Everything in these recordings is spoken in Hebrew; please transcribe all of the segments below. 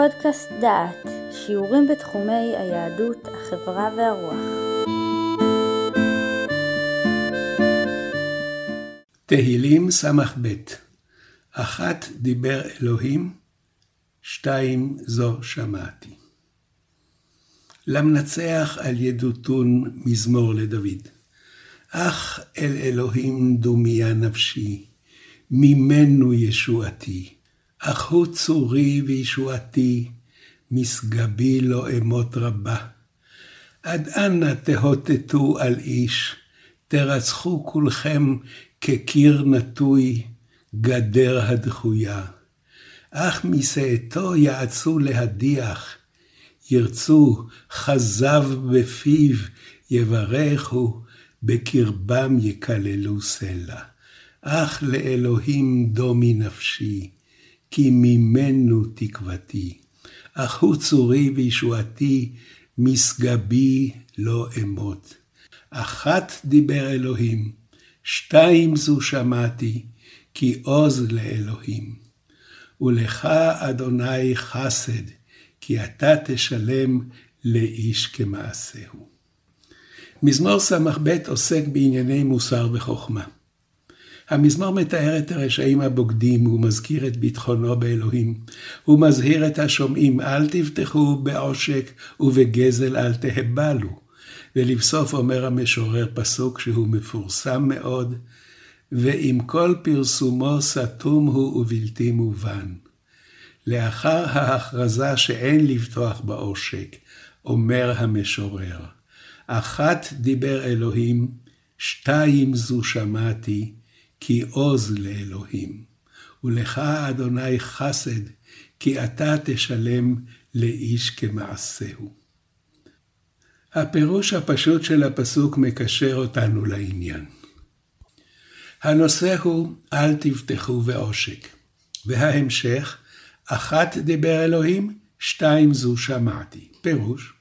פודקאסט דעת, שיעורים בתחומי היהדות, החברה והרוח. תהילים ס"ב אחת דיבר אלוהים, שתיים זו שמעתי. למנצח על ידותון מזמור לדוד. אך אל אלוהים דומיה נפשי, ממנו ישועתי. אך הוא צורי וישועתי, משגבי לא אמות רבה. עד אנה תהוטטו על איש, תרצחו כולכם כקיר נטוי, גדר הדחויה. אך משאתו יעצו להדיח, ירצו חזב בפיו, יברכו, בקרבם יקללו סלע. אך לאלוהים דומי נפשי, כי ממנו תקוותי. אך הוא צורי וישועתי, משגבי לא אמות. אחת דיבר אלוהים, שתיים זו שמעתי, כי עוז לאלוהים. ולך, אדוני, חסד, כי אתה תשלם לאיש כמעשהו. מזמור ס"ב עוסק בענייני מוסר וחוכמה. המזמור מתאר את הרשעים הבוגדים, הוא מזכיר את ביטחונו באלוהים. הוא מזהיר את השומעים, אל תבטחו בעושק ובגזל אל תהבלו. ולבסוף אומר המשורר פסוק שהוא מפורסם מאוד, ועם כל פרסומו סתום הוא ובלתי מובן. לאחר ההכרזה שאין לבטוח בעושק, אומר המשורר, אחת דיבר אלוהים, שתיים זו שמעתי, כי עוז לאלוהים. ולך, אדוני, חסד, כי אתה תשלם לאיש כמעשהו. הפירוש הפשוט של הפסוק מקשר אותנו לעניין. הנושא הוא אל תבטחו בעושק, וההמשך, אחת דיבר אלוהים, שתיים זו שמעתי. פירוש,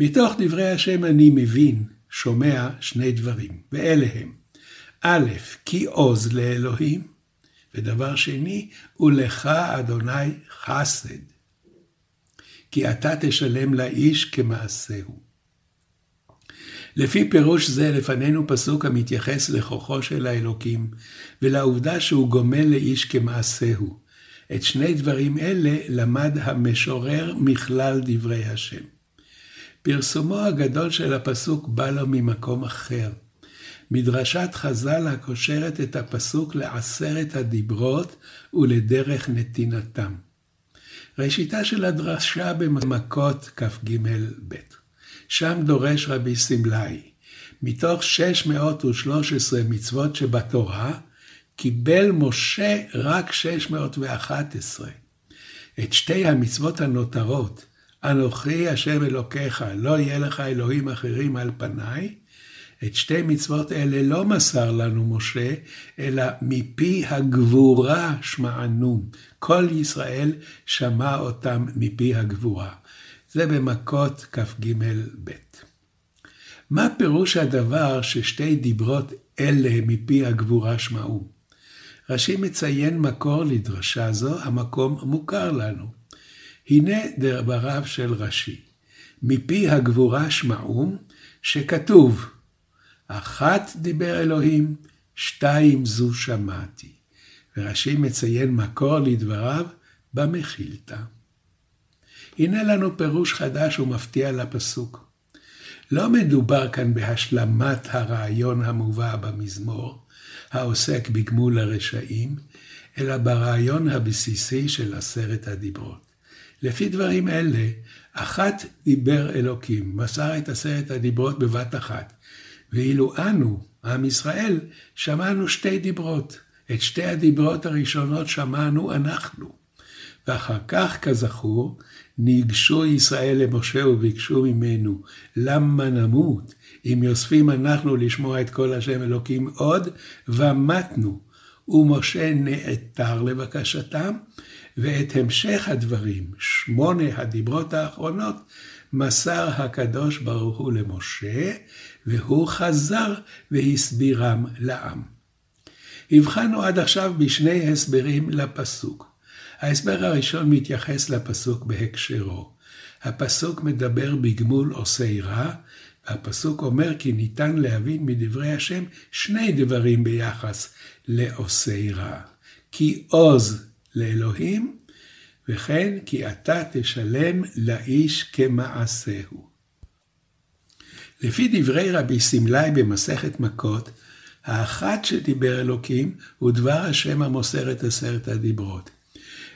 מתוך דברי השם אני מבין, שומע שני דברים, ואלה הם, א', כי עוז לאלוהים, ודבר שני, ולך אדוני חסד, כי אתה תשלם לאיש כמעשהו. לפי פירוש זה לפנינו פסוק המתייחס לכוחו של האלוקים, ולעובדה שהוא גומל לאיש כמעשהו. את שני דברים אלה למד המשורר מכלל דברי השם. פרסומו הגדול של הפסוק בא לו ממקום אחר. מדרשת חז"ל הקושרת את הפסוק לעשרת הדיברות ולדרך נתינתם. ראשיתה של הדרשה במכות כ"ג-ב. שם דורש רבי סמלאי, מתוך 613 מצוות שבתורה, קיבל משה רק 611. את שתי המצוות הנותרות, אנוכי השם אלוקיך, לא יהיה לך אלוהים אחרים על פניי, את שתי מצוות אלה לא מסר לנו משה, אלא מפי הגבורה שמענו. כל ישראל שמע אותם מפי הגבורה. זה במכות כ"ג-ב. מה פירוש הדבר ששתי דיברות אלה מפי הגבורה שמעו? רש"י מציין מקור לדרשה זו, המקום מוכר לנו. הנה דבריו של רש"י, מפי הגבורה שמעו, שכתוב, אחת דיבר אלוהים, שתיים זו שמעתי. ורש"י מציין מקור לדבריו במחילתא. הנה לנו פירוש חדש ומפתיע לפסוק. לא מדובר כאן בהשלמת הרעיון המובא במזמור, העוסק בגמול הרשעים, אלא ברעיון הבסיסי של עשרת הדיברות. לפי דברים אלה, אחת דיבר אלוקים, מסר את עשרת הדיברות בבת אחת, ואילו אנו, עם ישראל, שמענו שתי דיברות. את שתי הדיברות הראשונות שמענו אנחנו. ואחר כך, כזכור, ניגשו ישראל למשה וביקשו ממנו, למה נמות? אם יוספים אנחנו לשמוע את כל השם אלוקים עוד, ומתנו. ומשה נעתר לבקשתם, ואת המשך הדברים, שמונה הדיברות האחרונות, מסר הקדוש ברוך הוא למשה, והוא חזר והסבירם לעם. הבחנו עד עכשיו בשני הסברים לפסוק. ההסבר הראשון מתייחס לפסוק בהקשרו. הפסוק מדבר בגמול עושי רע, והפסוק אומר כי ניתן להבין מדברי השם שני דברים ביחס לעושי רע. כי עוז לאלוהים, וכן כי אתה תשלם לאיש כמעשהו. לפי דברי רבי סמלי במסכת מכות, האחת שדיבר אלוקים הוא דבר השם המוסר את עשרת הדיברות.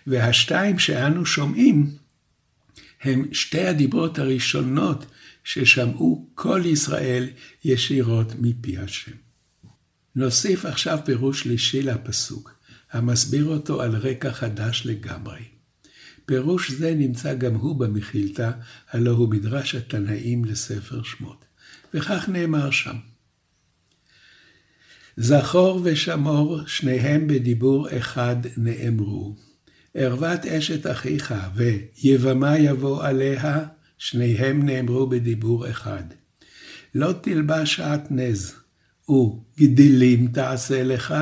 והשתיים שאנו שומעים הם שתי הדיברות הראשונות ששמעו כל ישראל ישירות מפי השם. נוסיף עכשיו פירוש שלישי לפסוק, המסביר אותו על רקע חדש לגמרי. פירוש זה נמצא גם הוא במחילתא, הלא הוא מדרש התנאים לספר שמות. וכך נאמר שם. זכור ושמור, שניהם בדיבור אחד נאמרו. ערוות אשת אחיך ויבמה יבוא עליה, שניהם נאמרו בדיבור אחד. לא תלבש שעטנז, וגדילים תעשה לך,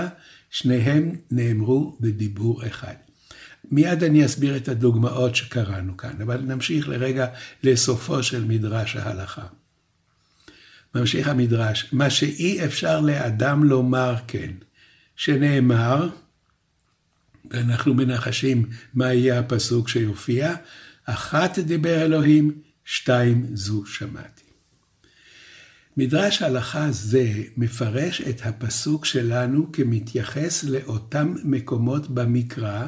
שניהם נאמרו בדיבור אחד. מיד אני אסביר את הדוגמאות שקראנו כאן, אבל נמשיך לרגע לסופו של מדרש ההלכה. ממשיך המדרש, מה שאי אפשר לאדם לומר כן, שנאמר, ואנחנו מנחשים מה יהיה הפסוק שיופיע, אחת דיבר אלוהים, שתיים זו שמעתי. מדרש הלכה זה מפרש את הפסוק שלנו כמתייחס לאותם מקומות במקרא,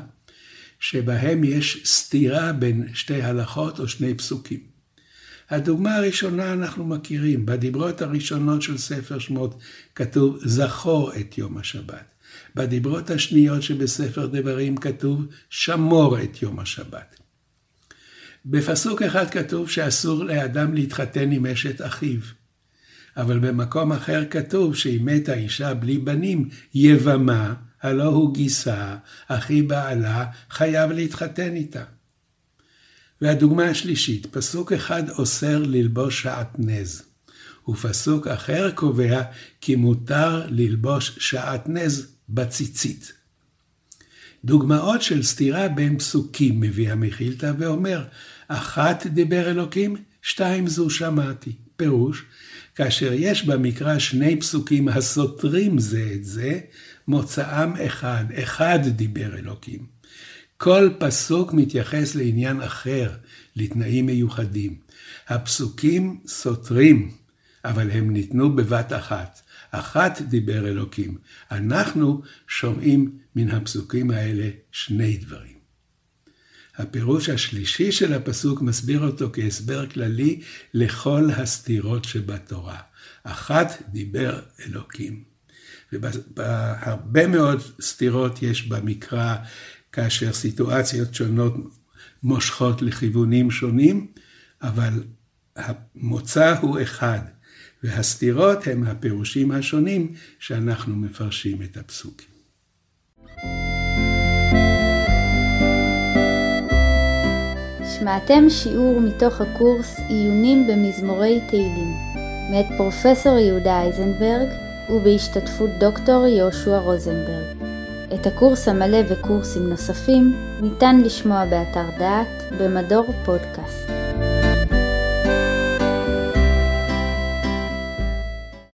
שבהם יש סתירה בין שתי הלכות או שני פסוקים. הדוגמה הראשונה אנחנו מכירים, בדיברות הראשונות של ספר שמות כתוב זכור את יום השבת. בדיברות השניות שבספר דברים כתוב שמור את יום השבת. בפסוק אחד כתוב שאסור לאדם להתחתן עם אשת אחיו, אבל במקום אחר כתוב שאם מתה אישה בלי בנים, יבמה, הלא הוא גיסה, אחי בעלה, חייב להתחתן איתה. והדוגמה השלישית, פסוק אחד אוסר ללבוש שעטנז, ופסוק אחר קובע כי מותר ללבוש שעטנז בציצית. דוגמאות של סתירה בין פסוקים מביא המחילתא ואומר, אחת דיבר אלוקים, שתיים זו שמעתי. פירוש, כאשר יש במקרא שני פסוקים הסותרים זה את זה, מוצאם אחד, אחד דיבר אלוקים. כל פסוק מתייחס לעניין אחר, לתנאים מיוחדים. הפסוקים סותרים, אבל הם ניתנו בבת אחת. אחת דיבר אלוקים. אנחנו שומעים מן הפסוקים האלה שני דברים. הפירוש השלישי של הפסוק מסביר אותו כהסבר כללי לכל הסתירות שבתורה. אחת דיבר אלוקים. והרבה מאוד סתירות יש במקרא, כאשר סיטואציות שונות מושכות לכיוונים שונים, אבל המוצא הוא אחד. והסתירות הם הפירושים השונים שאנחנו מפרשים את הפסוקים. שמעתם שיעור מתוך הקורס עיונים במזמורי תהילים, מאת פרופסור יהודה אייזנברג ובהשתתפות דוקטור יהושע רוזנברג. את הקורס המלא וקורסים נוספים ניתן לשמוע באתר דעת במדור פודקאסט.